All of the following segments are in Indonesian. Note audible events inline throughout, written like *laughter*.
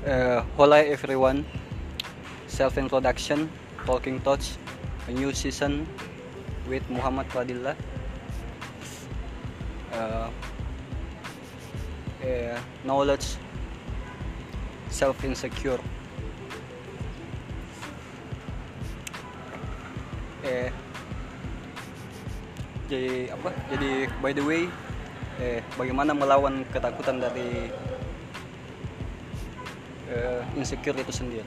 Uh, hello everyone. Self introduction, talking touch, a new season with Muhammad Fadillah. Uh, uh, knowledge, self insecure. Eh, jadi apa? Jadi by the way, eh, bagaimana melawan ketakutan dari eh, insecure itu sendiri?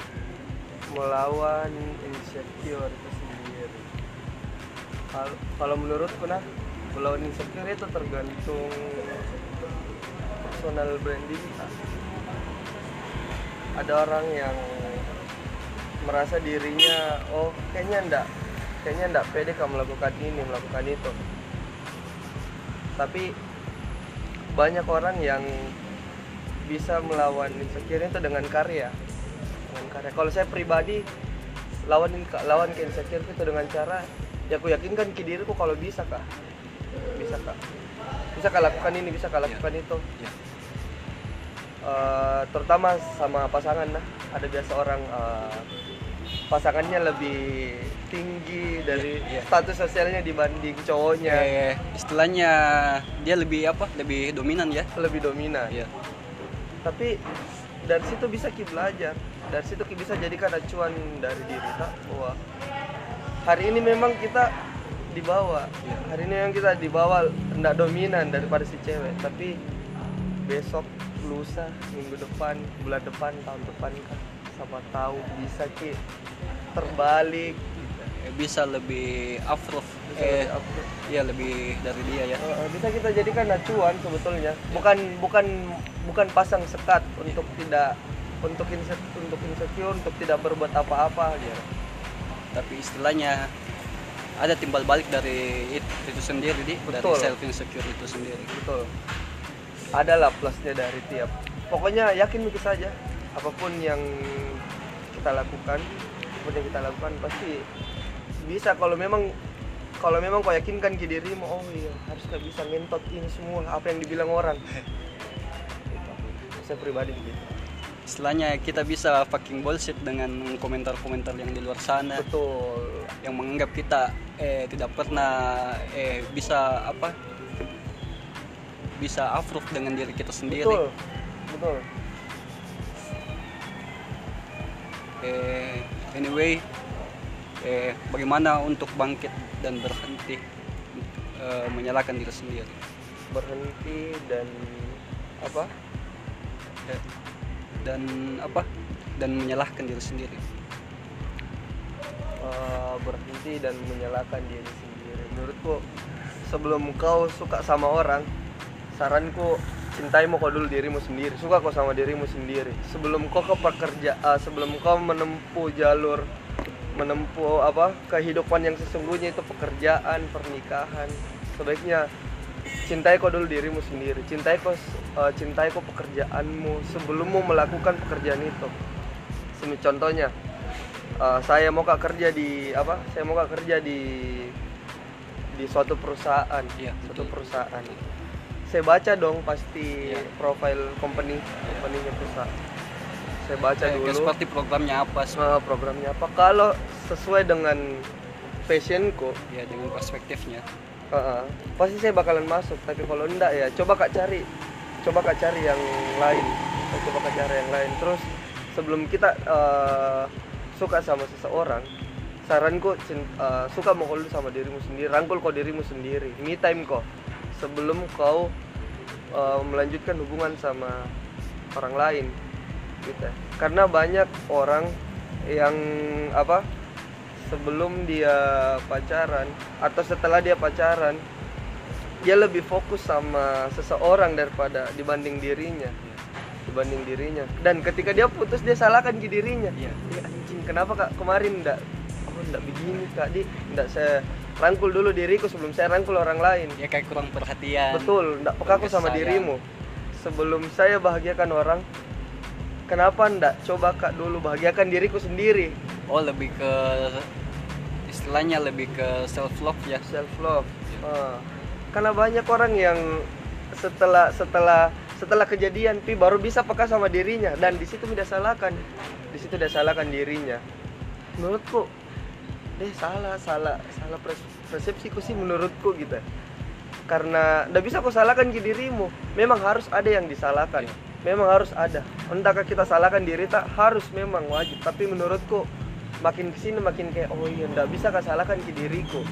melawan insecure itu sendiri. Kal- kalau menurutku nah melawan insecure itu tergantung personal branding kita ada orang yang merasa dirinya oh kayaknya ndak kayaknya ndak pede kamu melakukan ini melakukan itu. Tapi banyak orang yang bisa melawan insecure itu dengan karya dengan karya kalau saya pribadi lawan lawan ke insecure itu dengan cara ya aku yakinkan ke diriku kalau bisa kak bisa kak bisa kak lakukan ini bisa kak lakukan itu Ya. Eh, terutama sama pasangan nah ada biasa orang eh, pasangannya lebih tinggi dari Iya, iya. status sosialnya dibanding cowoknya Eh, istilahnya dia lebih apa? Lebih dominan ya? lebih dominan Iya. Tapi dari situ bisa ki belajar. Dari situ ki bisa jadikan acuan dari diri kita bahwa hari ini memang kita dibawa. Iya. hari ini memang kita dibawa tidak dominan daripada si cewek. Tapi besok lusa minggu depan bulan depan tahun depan kan sama tahu bisa ki terbalik. Bisa lebih afrof eh iya lebih dari dia ya. Eh, bisa kita jadikan acuan sebetulnya. Bukan bukan bukan pasang sekat untuk tidak untuk insecure, untuk insecure untuk tidak berbuat apa-apa gitu. Tapi istilahnya ada timbal balik dari it- itu sendiri di. Dari Betul. self insecure itu sendiri. Betul. Adalah plusnya dari tiap. Pokoknya yakin begitu saja. Apa pun yang kita lakukan apa pun yang kita lakukan pasti bisa. Kalau memang kalau memang kau yakinkan ke dirimu oh iya harus kau bisa ngentot ini semua apa yang dibilang orang. Gitu. saya pribadi begitu. Istilahnya kita bisa fucking bullshit dengan komentar-komentar yang di luar sana betul. yang menganggap kita eh tidak pernah eh bisa apa bisa afruf dengan diri kita sendiri. Betul. Betul. Eh anyway eh bagaimana untuk bangkit dan berhenti eh, menyalahkan diri sendiri. Berhenti dan apa? Eh, dan apa? Dan menyalahkan diri sendiri. Eh, berhenti dan menyalahkan diri sendiri. Menurutku sebelum kau suka sama orang saranku cintai mau kau dulu dirimu sendiri. Suka kau sama dirimu sendiri. Sebelum kau ke pekerja sebelum kau menempuh jalur menempuh apa kehidupan yang sesungguhnya itu pekerjaan pernikahan. Sebaiknya cintai kau dulu dirimu sendiri. Cintai kau eh, cintai kau pekerjaanmu sebelummu melakukan pekerjaan itu. Semi contohnya eh, saya mau kak kerja di apa saya mau kak kerja di di suatu perusahaan. Iya, suatu betul. perusahaan. Saya baca dong pasti Iya. profil company company-nya perusahaan saya baca dulu. seperti programnya apa sih? Eh, programnya apa? Kalau sesuai dengan passionku ya dengan perspektifnya. Heeh. pasti saya bakalan masuk. Tapi kalau enggak ya coba kak cari. Coba kak cari yang lain. Coba kak cari yang lain. Terus sebelum kita eh, suka sama seseorang saranku eh, suka mau dulu sama dirimu sendiri rangkul kau dirimu sendiri. Me time kau. Sebelum kau eh, melanjutkan hubungan sama orang lain gitu. Karena banyak orang yang apa sebelum dia pacaran atau setelah dia pacaran dia lebih fokus sama seseorang daripada dibanding dirinya. Dibanding dirinya. Dan ketika dia putus dia salahkan ke dirinya. Iya. "Ih, anjing kenapa kak? Kemarin ndak oh ndak begini kak? Di ndak saya rangkul dulu diriku sebelum saya rangkul orang lain. Ya kayak kurang perhatian. Betul ndak pekaku sama Sayang. dirimu. Sebelum saya bahagiakan orang kenapa ndak? Coba kak dulu bahagiakan diriku sendiri. Oh lebih ke istilahnya lebih ke self love ya? Self love karena banyak orang yang setelah setelah setelah kejadian pi baru bisa peka sama dirinya. Dan di situ tidak salahkan di situ dia salahkan dirinya. Menurutku deh salah salah salah persepsiku sih menurutku gitu. Karena tidak bisa kau salahkan ke dirimu. Memang harus ada yang disalahkan memang harus ada. Entahkah kita salahkan diri? Tak harus memang wajib. Tapi menurutku makin ke sini makin kayak oh iya tidak bisa kau salahkan ke diriku?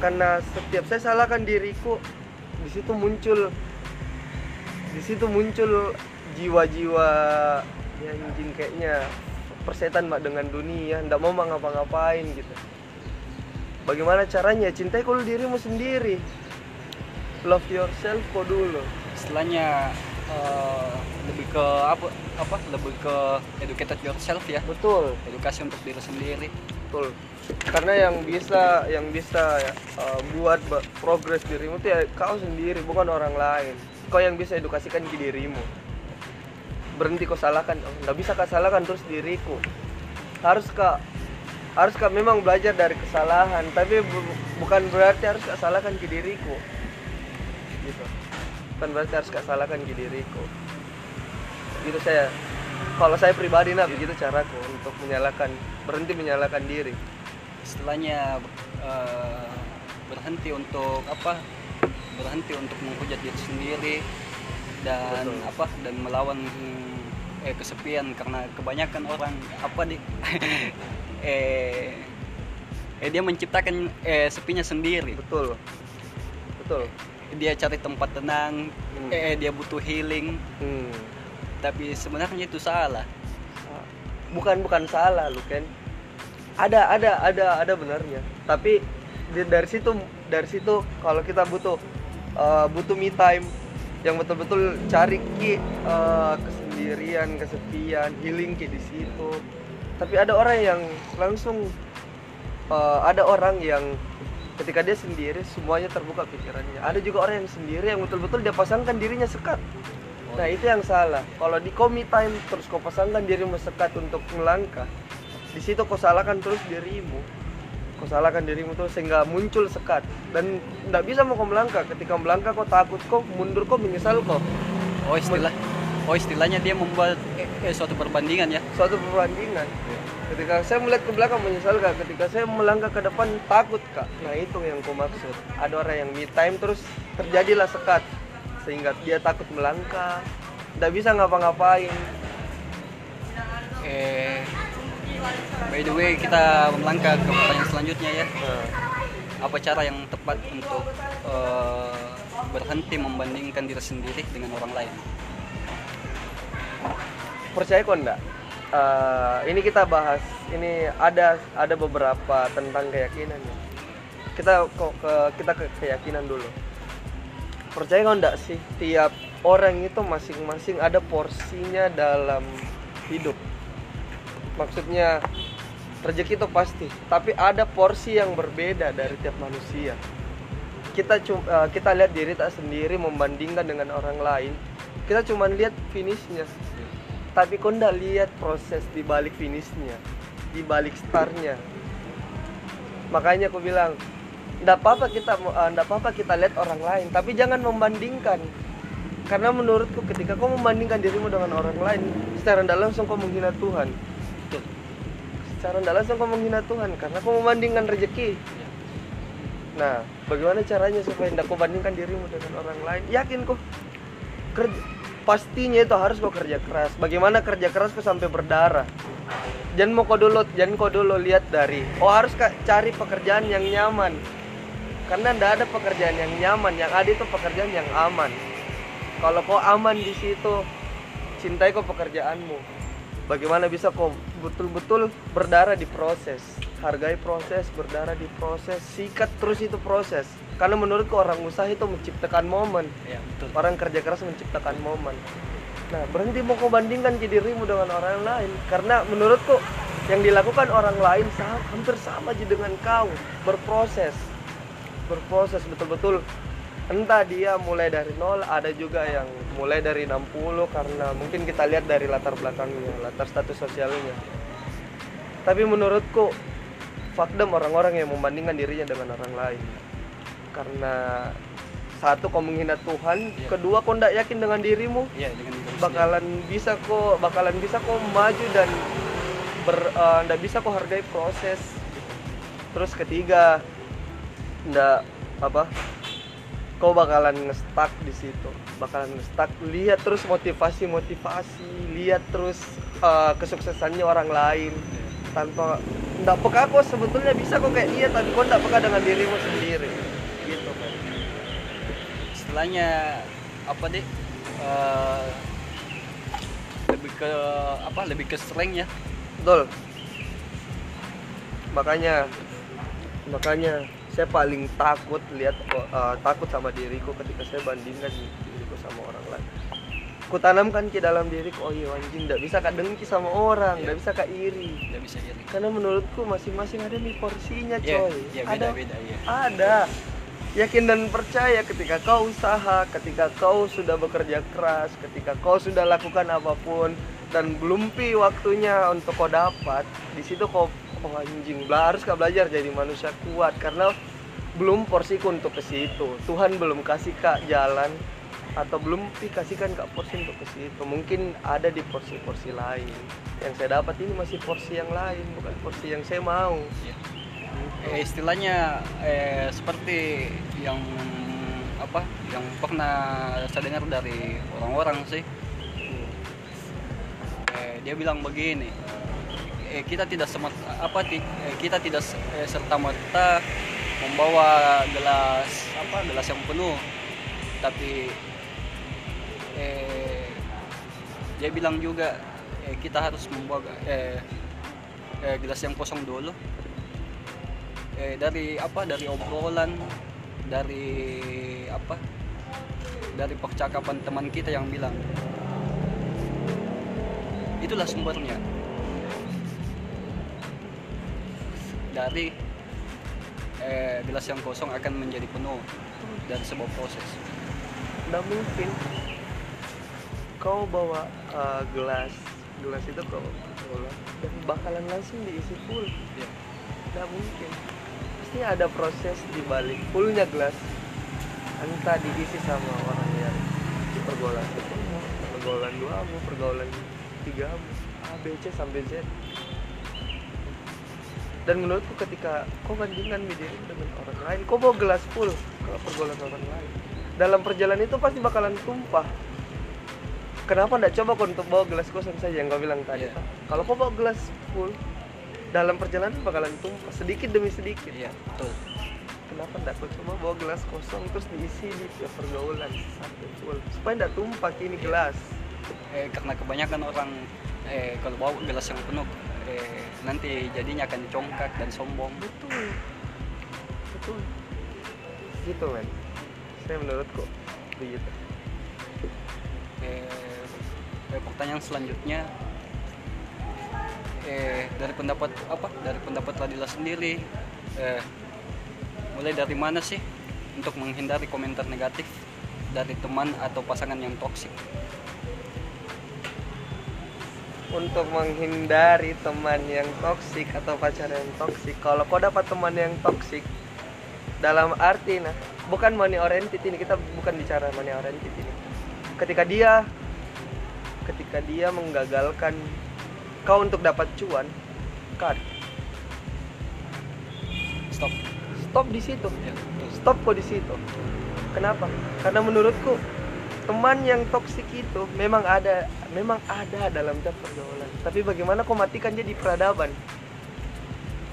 Karena setiap saya salahkan diriku di situ muncul di situ muncul jiwa-jiwa yang anjing kayaknya persetan mak dengan dunia ndak mau mak ngapa-ngapain gitu. Bagaimana caranya? Cintai kalau dirimu sendiri. Love yourself kok dulu. Istilahnya eh, lebih ke apa apa lebih ke educated yourself ya. Betul. Edukasi untuk diri sendiri. Betul. Karena yang bisa yang bisa uh, buat progres dirimu tuh ya kau sendiri bukan orang lain. Kau yang bisa edukasikan ke dirimu. Berhenti kau salahkan. Oh, nggak bisa kau salahkan terus diriku. Harus kak harus kak memang belajar dari kesalahan tapi bu- bukan berarti harus kak salahkan ke diriku bukan berarti harus kak salahkan diriku. Gitu saya. Kalau saya pribadi nah begitu caraku untuk menyalahkan berhenti menyalahkan diri. Istilahnya eh, berhenti untuk apa? Berhenti untuk menghujat diri sendiri dan Betul. apa? Dan melawan eh, kesepian karena kebanyakan orang apa di *laughs* eh eh dia menciptakan eh sepinya sendiri. Betul. Betul dia cari tempat tenang Hmm. eh dia butuh healing. Hmm. tapi sebenarnya itu salah. Bukan bukan salah lu kan ada ada ada ada benarnya. Tapi dari situ dari situ kalau kita butuh uh, butuh me time yang betul-betul cari ki uh, kesendirian kesepian healing ki di situ. Tapi ada orang yang langsung uh, ada orang yang ketika dia sendiri semuanya terbuka pikirannya ada juga orang yang sendiri yang betul-betul dia pasangkan dirinya sekat Nah itu yang salah. Kalau di komi time terus kau pasangkan dirimu sekat untuk melangkah, di situ kau salahkan terus dirimu. Kau salahkan dirimu terus sehingga muncul sekat dan tidak bisa mau kau melangkah. Ketika melangkah kau takut kau mundur kau menyesal kau. oh istilah oh istilahnya dia membuat eh, suatu perbandingan ya Suatu perbandingan. Ketika saya melihat ke belakang menyesal kak. Ketika saya melangkah ke depan takut kak. Nah itu yang kau maksud. Ada orang yang me time terus terjadilah sekat sehingga dia takut melangkah, tidak bisa ngapa-ngapain. eh by the way kita melangkah ke pertanyaan selanjutnya ya Nah, apa cara yang tepat untuk eh, berhenti membandingkan diri sendiri dengan orang lain percaya kok enggak? Eh, ini kita bahas ini ada ada beberapa tentang keyakinan ya. Kita kok ke kita ke keyakinan dulu. Percaya kok enggak sih tiap orang itu masing-masing ada porsinya dalam hidup. Maksudnya rezeki itu pasti tapi ada porsi yang berbeda dari tiap manusia. Kita cum- eh, kita lihat diri tak sendiri membandingkan dengan orang lain. Kita cuma lihat finishnya tapi kau ndak lihat proses di balik finishnya di balik startnya. Makanya aku bilang ndak apa-apa kita eh, ndak apa-apa kita lihat orang lain tapi jangan membandingkan. Karena menurutku ketika kau membandingkan dirimu dengan orang lain secara ndak langsung kau menghina Tuhan. Betul. Secara ndak langsung kau menghina Tuhan karena kau membandingkan rezeki. Nah, bagaimana caranya supaya tidak kau bandingkan dirimu dengan orang lain? Yakin kok kerja pastinya itu harus kau kerja keras. Bagaimana kerja keras kau sampai berdarah? Jangan mau kau dulu, jangan kau dulu lihat dari. Oh harus cari pekerjaan yang nyaman. Karena tidak ada pekerjaan yang nyaman, yang ada itu pekerjaan yang aman. Kalau kau aman di situ, cintai kau pekerjaanmu. Bagaimana bisa kau betul-betul berdarah di proses, hargai proses, berdarah di proses, sikat terus itu proses. Karena menurutku orang usaha itu menciptakan momen, ya betul. Orang kerja keras menciptakan momen. Nah berhenti mau kau bandingkan dirimu dengan orang lain, karena menurutku yang dilakukan orang lain sama, hampir sama aja dengan kau. Berproses, berproses betul-betul entah dia mulai dari nol ada juga yang mulai dari 60 karena mungkin kita lihat dari latar belakangnya latar status sosialnya tapi menurutku fakdem orang-orang yang membandingkan dirinya dengan orang lain karena satu kau menghina Tuhan Iya. kedua kau tidak yakin dengan dirimu iya dengan diri sendiri. bakalan bisa kok bakalan bisa kok maju dan ber eh, ndak bisa kok hargai proses terus ketiga ndak apa kau bakalan ngestak di situ. Bakalan ngestak lihat terus motivasi motivasi lihat terus eh, kesuksesannya orang lain. Tanpa ndak peka kok sebetulnya. Bisa kok kayak dia tapi kok ndak peka dengan dirimu sendiri. Gitu kan istilahnya apa deh eh, lebih ke apa lebih ke strength ya? Betul. Makanya makanya saya paling takut lihat eh, takut sama diriku ketika saya bandingkan diriku sama orang lain. Ku tanamkan ke dalam diriku, oh iya anjing, tidak bisa kak dengki sama orang, Iya. tidak bisa kak iri. tidak bisa iri Karena menurutku masing-masing ada nih porsinya, Iya, coy. iya ada, beda beda ya ada. Yakin dan percaya ketika kau usaha, ketika kau sudah bekerja keras, ketika kau sudah lakukan apa pun dan belum pi waktunya untuk kau dapat, di situ kau oh anjing, harus kau belajar jadi manusia kuat karena belum porsiku untuk ke situ. Tuhan belum kasih kak jalan atau belum pi kasihkan kak porsi untuk ke situ. Mungkin ada di porsi-porsi lain. Yang saya dapat ini masih porsi yang lain, bukan porsi yang saya mau. Iya. Eh, istilahnya eh, seperti yang apa yang pernah saya dengar dari orang-orang sih dia bilang begini eh, kita tidak semat apa eh, kita tidak serta merta membawa gelas apa gelas yang penuh. Tapi eh, dia bilang juga eh, kita harus membawa eh, eh, gelas yang kosong dulu. Eh, dari apa dari obrolan dari apa dari percakapan teman kita yang bilang itulah sumbernya dari eh, gelas yang kosong akan menjadi penuh dari sebuah proses. Nggak mungkin. Kau bawa uh, gelas gelas itu kau bawa. Dan bakalan langsung diisi full. Ya. nggak mungkin. Pasti ada proses di balik fullnya gelas. Entah diisi sama orang yang pergaulan pergaulan dua pergaulan tiga A B C sampai Z. Dan menurutku ketika kau bandingkan diri dengan orang lain kau bawa gelas full ke pergaulan orang lain. Dalam perjalanan itu pasti bakalan tumpah. Kenapa nggak coba kau untuk bawa gelas kosong saja yang kau bilang tadi Iya. Pak? kalau kau bawa gelas full dalam perjalanan bakalan tumpah sedikit demi sedikit. Iya betul. Kenapa nggak kau coba bawa gelas kosong terus diisi di pergaulan sampai full. Supaya nggak tumpah ini gelas eh, karena kebanyakan orang eh, kalau bawa gelas yang penuh eh, nanti jadinya akan congkak dan sombong. Betul. Betul. Gitu men. Saya menurutku begitu. Eh, eh, pertanyaan selanjutnya. Eh, dari pendapat apa? Dari pendapat Radila sendiri eh, mulai dari mana sih untuk menghindari komentar negatif dari teman atau pasangan yang toksik untuk menghindari teman yang toksik atau pacar yang toksik kalau kau dapat teman yang toksik dalam arti nah bukan money oriented ini kita bukan bicara money oriented ini. Ketika dia ketika dia menggagalkan kau untuk dapat cuan cut stop. Stop di situ. Ya, stop kok di situ. Kenapa? Karena menurutku teman yang toksik itu memang ada memang ada dalam tiap pergaulan. Tapi bagaimana kau matikan jadi peradaban?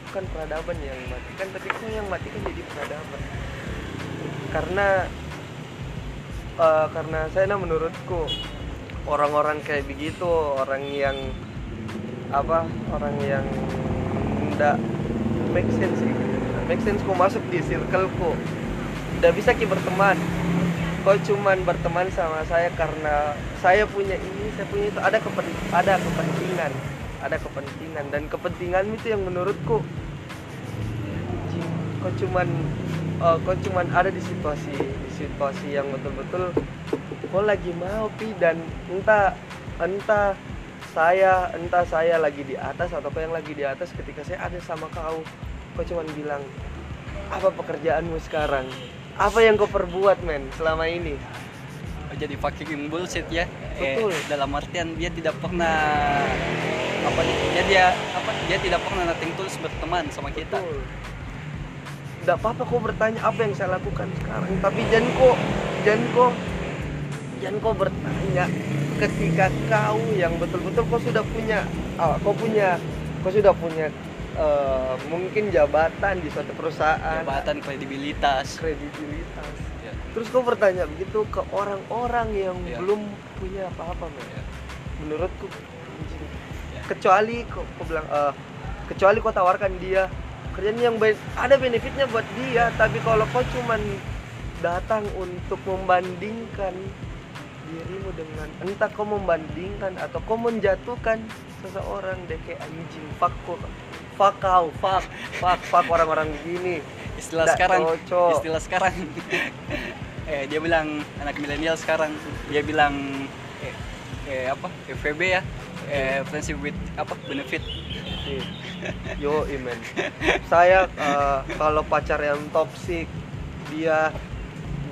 Bukan peradaban yang matikan tapi kau yang matikan jadi peradaban. Karena eh, karena saya menurutku orang-orang kayak begitu orang yang apa orang yang tidak make sense make sense kau masuk di circle ku. Tidak bisa ki berteman kau cuman berteman sama saya karena saya punya ini saya punya itu ada kepen, ada kepentingan ada kepentingan. Dan kepentingan itu yang menurutku kau cuman eh, kau cuman ada di situasi di situasi yang betul-betul kau lagi mau pi. Dan entah entah saya entah saya lagi di atas atau kau yang lagi di atas ketika saya ada sama kau kau cuman bilang apa pekerjaanmu sekarang apa yang kau perbuat men selama ini jadi fucking bullshit ya Betul. eh, dalam artian dia tidak pernah apa dia dia apa dia tidak pernah nothing tulus berteman sama kita Betul. Nggak apa-apa kau bertanya apa yang saya lakukan sekarang Tapi jangan kok Jangan kok Jangan kau bertanya Ketika kau yang betul-betul kau sudah punya ah, Kau punya Kau sudah punya eh, Mungkin jabatan di suatu perusahaan jabatan kredibilitas Kredibilitas ya. Terus kau bertanya begitu ke orang-orang yang Ya. belum punya apa-apa men ya. Menurutku. Ya. kecuali kau, kau bilang eh, kecuali kau tawarkan dia kerjaan yang baik ada benefitnya buat dia tapi kalau kau cuman datang untuk membandingkan dirimu dengan entah kau membandingkan atau kau menjatuhkan seseorang deh kayak anjing fuck fuck kau fuck. Fuck fuck orang-orang begini. Istilah Nggak sekarang. cocok. istilah sekarang. *laughs* Eh dia bilang anak milenial sekarang. Dia bilang eh, eh apa? FVB ya. Eh friendship with apa? Benefit. Nih. Yo, imen. Saya eh, kalau pacar yang toksik, dia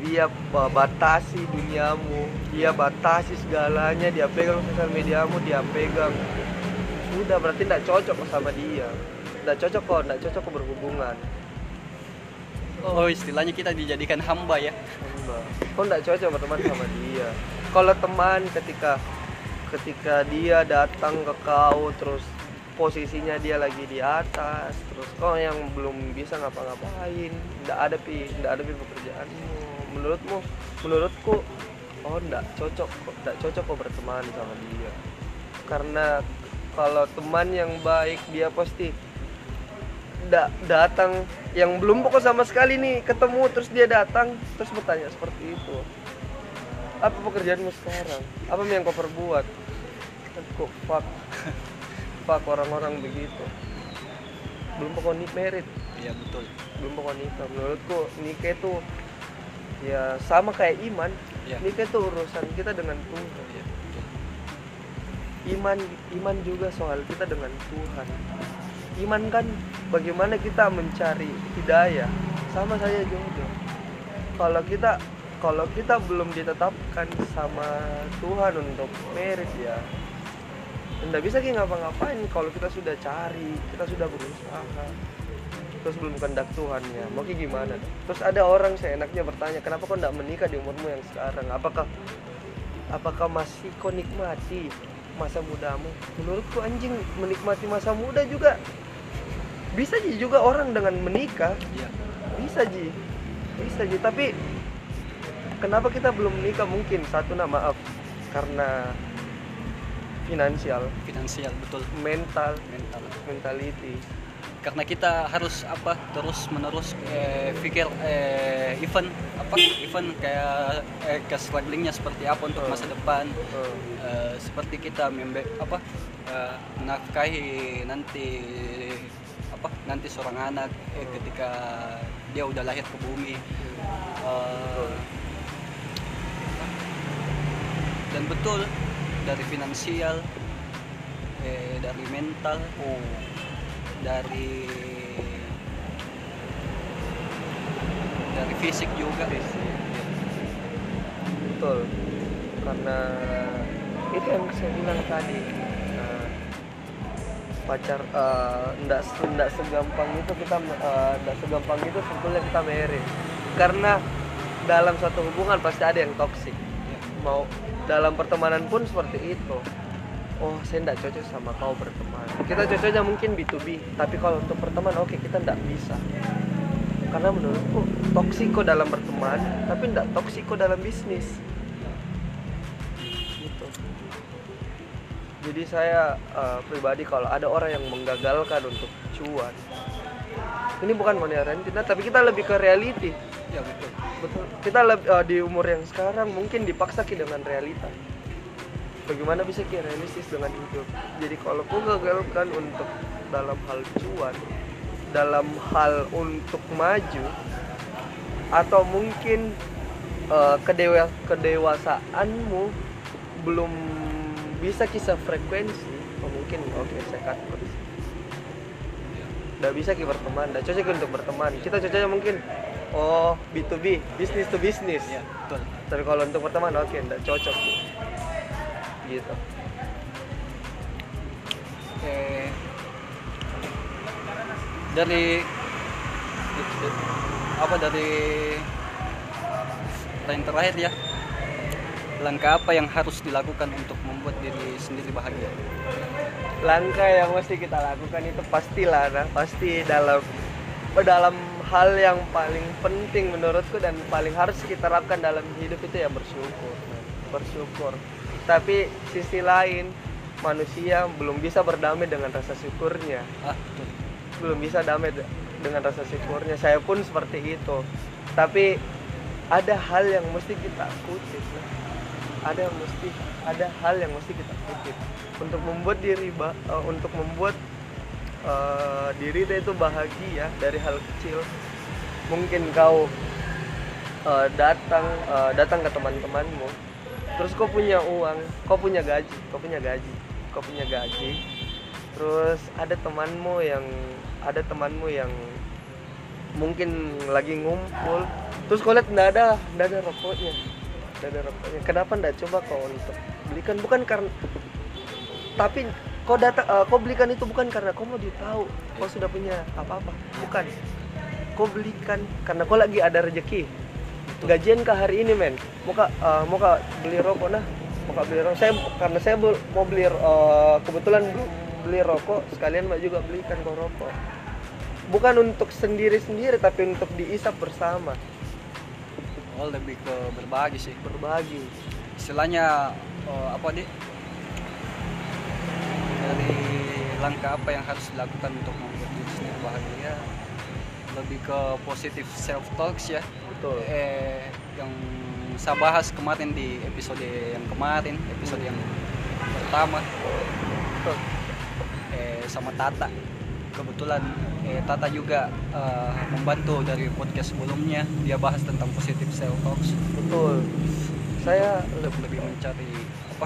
dia ba- batasi duniamu, dia batasi segalanya, dia pegang sosial mediamu, dia pegang. Sudah berarti tidak cocok kok sama dia. Tidak cocok kok, tidak cocok kok berhubungan. oh istilahnya kita dijadikan hamba ya Hamba. Kau tidak cocok berteman sama dia. Kalau teman ketika ketika dia datang ke kau terus posisinya dia lagi di atas terus kau yang belum bisa ngapa-ngapain tidak ada pi tidak ada pi pekerjaanmu menurutmu menurutku oh tidak cocok kok tidak cocok kok berteman sama dia karena kalau teman yang baik dia pasti da- datang. Yang belum pokok sama sekali nih ketemu terus dia datang terus bertanya seperti itu. Apa pekerjaanmu sekarang? Apa yang kau perbuat? Kok fuck? *laughs* Fuck orang-orang begitu. Belum pokok nik merit. Iya betul. Belum pokok nikah. Menurutku nikah itu ya sama kayak iman. Ya nikah itu urusan kita dengan Tuhan. Betul iman iman juga soal kita dengan Tuhan. Iman kan bagaimana kita mencari hidayah? Sama saja jodoh kalau kita kalau kita belum ditetapkan sama Tuhan untuk merit ya nggak bisa kita ngapa-ngapain kalau kita sudah cari kita sudah berusaha. Terus belum kehendak Tuhan ya. Mau kayak gimana? Terus ada orang seenaknya bertanya kenapa kau nggak menikah di umurmu yang sekarang? Apakah apakah masih kau nikmati masa mudamu. Menurutku anjing menikmati masa muda juga. Bisa ji juga orang dengan menikah. Iya. Bisa ji. Bisa ji. Tapi kenapa kita belum menikah? Mungkin satu nah maaf. Karena finansial. Finansial betul. Mental. Mental. Mentality karena kita harus apa terus menerus eh, pikir eh, event apa event kayak eh, ke strugglingnya seperti apa untuk masa depan. Eh, Eh, seperti kita membe apa eh, menafkahi nanti apa nanti seorang anak eh, ketika dia udah lahir ke bumi. Eh, dan betul dari finansial eh, dari mental. Oh, dari dari fisik juga. Fisik. betul. Karena itu yang saya bilang tadi nah, pacar eh, ndak ndak segampang itu kita eh, ndak segampang itu sebetulnya kita married. Karena dalam suatu hubungan pasti ada yang toksik mau dalam pertemanan pun seperti itu oh saya ndak cocok sama kau berteman. Kita cocoknya mungkin B2B tapi kalau untuk berteman oke kita ndak bisa. Karena menurutku toksiko dalam berteman tapi ndak toksiko dalam bisnis. Gitu. Jadi saya eh, pribadi kalau ada orang yang menggagalkan untuk cuan ini bukan monerantina tapi kita lebih ke reality. Ya betul betul. Kita leb- eh, di umur yang sekarang mungkin dipaksa dengan realita bagaimana bisa ki realistis dengan hidup? Jadi kalau kau gagalkan untuk dalam hal cuan dalam hal untuk maju atau mungkin eh, kedewa kedewasaanmu belum bisa kisah frekuensi oh, mungkin oke saya cut nggak bisa kita berteman nggak cocok untuk berteman. Kita cocoknya mungkin oh B2B bisnis to bisnis ya betul. Tapi kalau untuk pertemanan oke enggak cocok gitu. Eh, dari apa dari yang terakhir ya. Langkah apa yang harus dilakukan untuk membuat diri sendiri bahagia? Langkah yang mesti kita lakukan itu pastilah nah pasti dalam dalam hal yang paling penting menurutku dan paling harus kita terapkan dalam hidup itu ya bersyukur bersyukur tapi sisi lain manusia belum bisa berdamai dengan rasa syukurnya. Ah betul. Belum bisa damai de- dengan rasa syukurnya. Saya pun seperti itu. Tapi ada hal yang mesti kita kutip nah. ada yang mesti ada hal yang mesti kita kutip. Untuk membuat diri eh, untuk membuat eh, diri itu bahagia dari hal kecil mungkin kau eh, datang eh, datang ke teman-temanmu terus kau punya uang kau punya gaji kau punya gaji kau punya gaji. Terus ada temanmu yang ada temanmu yang mungkin lagi ngumpul. Terus kau lihat nggak ada nggak ada rokoknya. Nggak ada rokoknya. Kenapa nggak? Coba kau untuk belikan. Bukan karena tapi kau datang eh, kau belikan itu bukan karena kau mau ditahu kau sudah punya apa-apa. Bukan. Kau belikan karena kau lagi ada rezeki gajian ke hari ini men. Mau kak eh, mau kak beli rokok nah. Mau kak beli rokok. Saya karena saya mau beli eh, kebetulan beli rokok. Sekalian mbak juga belikan kau rokok. Bukan untuk sendiri sendiri tapi untuk diisap bersama. Oh lebih ke berbagi sih. Berbagi. Istilahnya eh, apa di dari langkah apa yang harus dilakukan untuk membuat diri sendiri bahagia? Lebih ke positif self talks ya betul. Eh yang saya bahas kemarin di episode yang kemarin episode yang pertama. Betul. Eh sama Tata. Kebetulan eh, Tata juga eh, membantu dari podcast sebelumnya. Dia bahas tentang positif self talks betul. Saya untuk lebih mencari apa?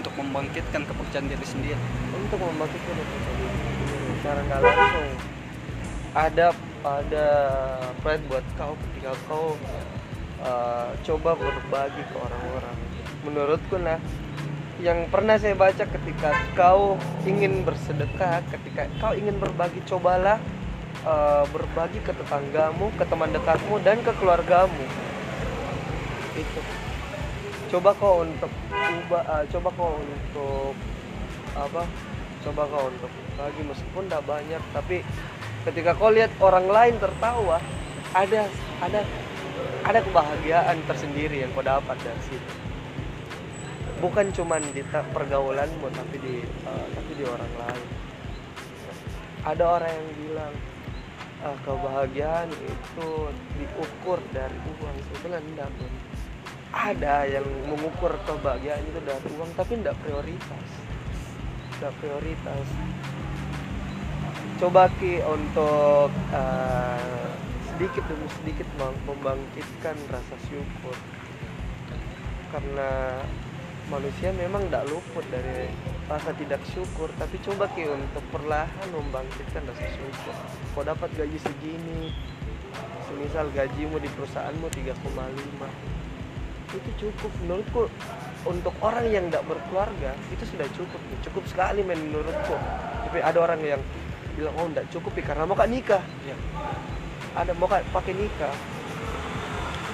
Untuk membangkitkan kepercayaan diri sendiri. Untuk membangkitkan ekonomi secara nggak langsung ada ada pride buat kau ketika kau uh, coba berbagi ke orang-orang. Menurutku nah yang pernah saya baca ketika kau ingin bersedekah ketika kau ingin berbagi cobalah uh, berbagi ke tetanggamu ke teman dekatmu dan ke keluargamu. Itu. Coba kau untuk ubah uh, coba kau untuk apa coba kau untuk bagi meskipun tidak banyak tapi ketika kau lihat orang lain tertawa ada ada ada kebahagiaan tersendiri yang kau dapat dari situ. Bukan cuman di pergaulanmu tapi di uh, tapi di orang lain. Ada orang yang bilang ah, kebahagiaan itu diukur dari uang. Sebetulnya enggak ada yang mengukur kebahagiaan itu dari uang tapi tidak prioritas. Tidak prioritas coba ki untuk eh, sedikit demi sedikit mem- membangkitkan rasa syukur. Karena manusia memang tidak luput dari rasa tidak syukur. Tapi coba ki untuk perlahan membangkitkan rasa syukur. Kau dapat gaji segini semisal gajimu di perusahaanmu 3,5 itu cukup menurutku. Untuk orang yang tidak berkeluarga itu sudah cukup. Cukup sekali men menurutku. Tapi ada orang yang bilang oh tidak cukup ya karena mau kak nikah. Ya ada mau kak pakai nikah.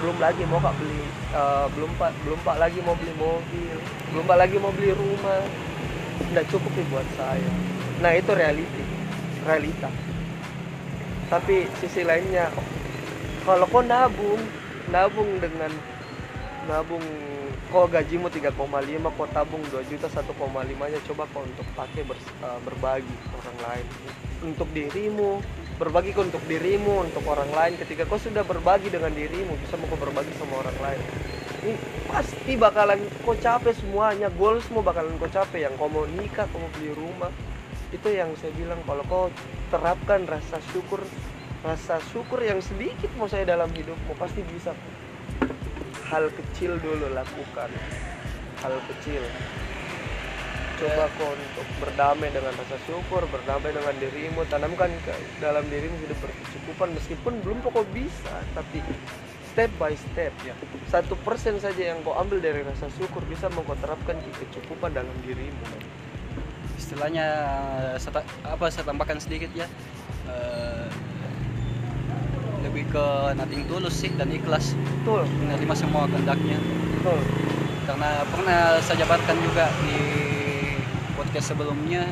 Belum lagi mau kak beli eh, belum pak belum pak lagi mau beli mobil. Belum pak lagi mau beli rumah. Tidak cukup ya buat saya. Nah itu reality realita. Tapi sisi lainnya kalau kau nabung nabung dengan nabung. Kau gajimu 3,5 kau tabung 2 juta 1,5 nya coba kau untuk pakai bers- eh, berbagi orang lain. Untuk dirimu. Berbagi ke untuk dirimu untuk orang lain. Ketika kau sudah berbagi dengan dirimu bisa mau berbagi sama orang lain. Ini pasti bakalan kau capek semuanya. Goal semua bakalan kau capek. Yang kau mau nikah kau mau beli rumah. Itu yang saya bilang kalau kau terapkan rasa syukur rasa syukur yang sedikit mau saya dalam hidupmu pasti bisa hal kecil dulu lakukan hal kecil. Coba kok untuk berdamai dengan rasa syukur berdamai dengan dirimu tanamkan ke dalam dirimu hidup berkecukupan meskipun belum pokok bisa tapi step by step. Ya. satu persen saja yang kau ambil dari rasa syukur bisa mau kau terapkan di kecukupan dalam dirimu. Istilahnya ta- apa saya tambahkan sedikit ya. Eh, lebih ke nating tulus sih dan ikhlas. Betul. Menerima semua kehendaknya. Betul. Karena pernah saya jabarkan juga di podcast sebelumnya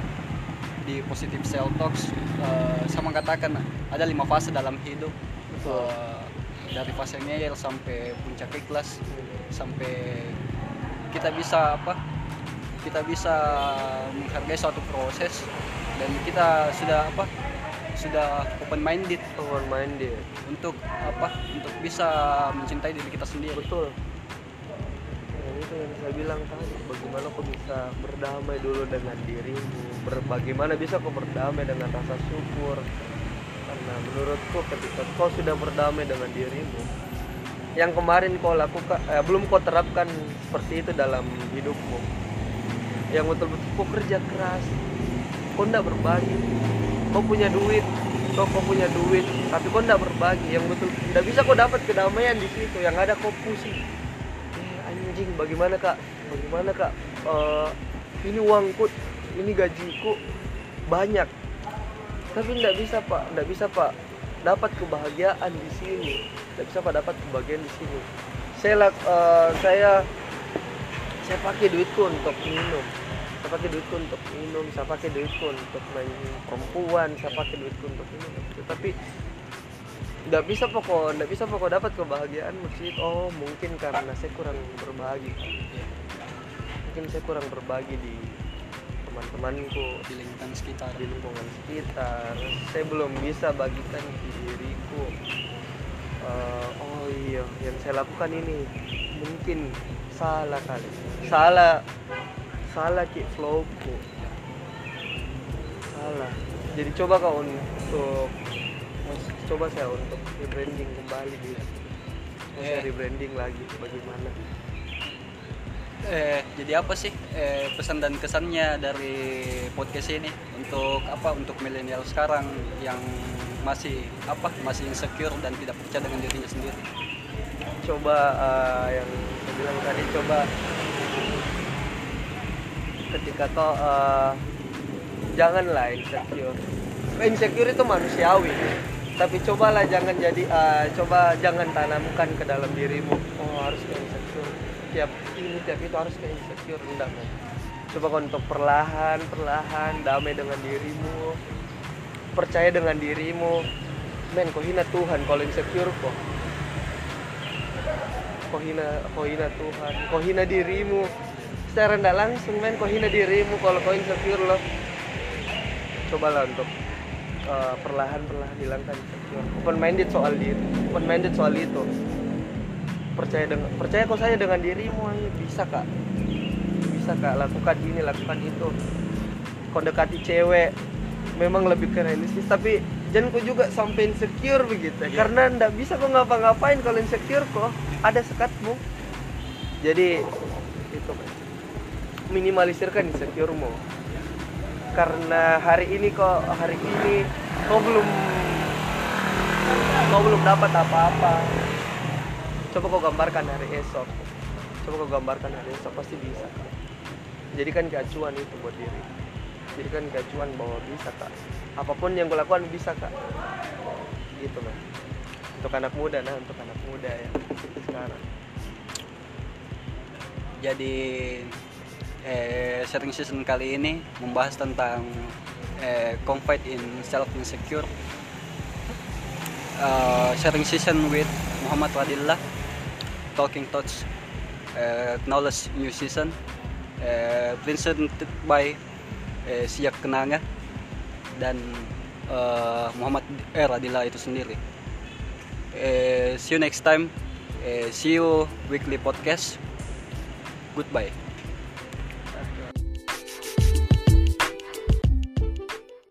di Positive Self Talks eh, saya mengatakan ada lima fase dalam hidup. Betul. Eh, dari fase ngeyel sampai puncak ikhlas sampai kita bisa apa? Kita bisa menghargai suatu proses dan kita sudah apa sudah open minded open minded untuk apa? Untuk bisa mencintai diri kita sendiri. Betul. Yang itu yang saya bilang tadi bagaimana kau bisa berdamai dulu dengan dirimu ber- bagaimana bisa kau berdamai dengan rasa syukur. Karena menurutku ketika kau sudah berdamai dengan dirimu yang kemarin kau lakukan eh, belum kau terapkan seperti itu dalam hidupmu yang betul-betul kau kerja keras kau tidak berbagi kau punya duit. Kau, kau punya duit. Tapi kau tidak berbagi yang betul. Tidak bisa kau dapat kedamaian di situ. Yang ada kau pusing eh, anjing bagaimana kak? Bagaimana kak? Eh, ini uangku ini gajiku banyak. Tapi tidak bisa pak. Tidak bisa pak. Dapat kebahagiaan di sini. Tidak bisa pak dapat kebahagiaan di sini. Saya eh, saya saya pakai duitku untuk minum pakai duitku untuk minum saya pakai duitku untuk main perempuan saya pakai duitku untuk ini tapi tidak bisa pokok tidak bisa pokok dapat kebahagiaan maksud oh mungkin karena saya kurang berbagi. Mungkin saya kurang berbagi di teman-temanku di lingkungan sekitar. di lingkungan sekitar. Saya belum bisa bagikan di diriku. Eh, oh iya yang saya lakukan ini mungkin salah kali. Salah salah ki flowku salah. Jadi coba kau untuk coba saya untuk rebranding kembali gitu saya Eh. rebranding lagi bagaimana? Eh jadi apa sih eh, pesan dan kesannya dari podcast ini? Untuk apa? Untuk milenial sekarang yang masih apa? Masih insecure dan tidak percaya dengan dirinya sendiri. Coba eh, yang saya bilang tadi coba ketika kau eh, janganlah insecure. Insecure itu manusiawi. Tapi cobalah jangan jadi eh, coba jangan tanamkan ke dalam dirimu. Oh harus ke insecure. Tiap ini tiap itu harus ke insecure. Enggak men. Coba kau untuk perlahan perlahan damai dengan dirimu. Percaya dengan dirimu. Men kau hina Tuhan kalau insecure kok. Kau hina kau hina Tuhan. Kau hina dirimu secara tidak langsung men kau hina dirimu kalau kau insecure loh. Cobalah untuk uh, perlahan-perlahan hilangkan insecure. Open minded soal diri open minded soal itu. Percaya dengan percaya kau saya dengan dirimu ayo bisa kak. Bisa kak. Lakukan ini lakukan itu. Kau dekati cewek memang lebih ke realistis. Tapi jangan kau juga sampai insecure begitu. Iya. karena ndak bisa kau ngapa-ngapain kalau insecure kok ada sekatmu. Jadi itu. Minimalisirkan insecuremu karena hari ini kok hari ini kau belum kau belum dapat apa-apa. Coba kau gambarkan hari esok. Coba kau gambarkan hari esok pasti bisa. Jadikan keacuan itu buat diri. Jadikan keacuan bahwa bisa kak. Apa pun yang kau lakukan bisa kak. Gitu mas. Untuk anak muda nah untuk anak muda ya sekarang. Jadi eh, sharing season kali ini membahas tentang eh, confide in self insecure. Eh, sharing season with Muhammad Radillah talking thoughts eh, knowledge new season. Eh, presented by eh, Siak Kenanga dan eh, Muhammad eh, Radillah itu sendiri. Eh, see you next time. Eh, see you weekly podcast. Goodbye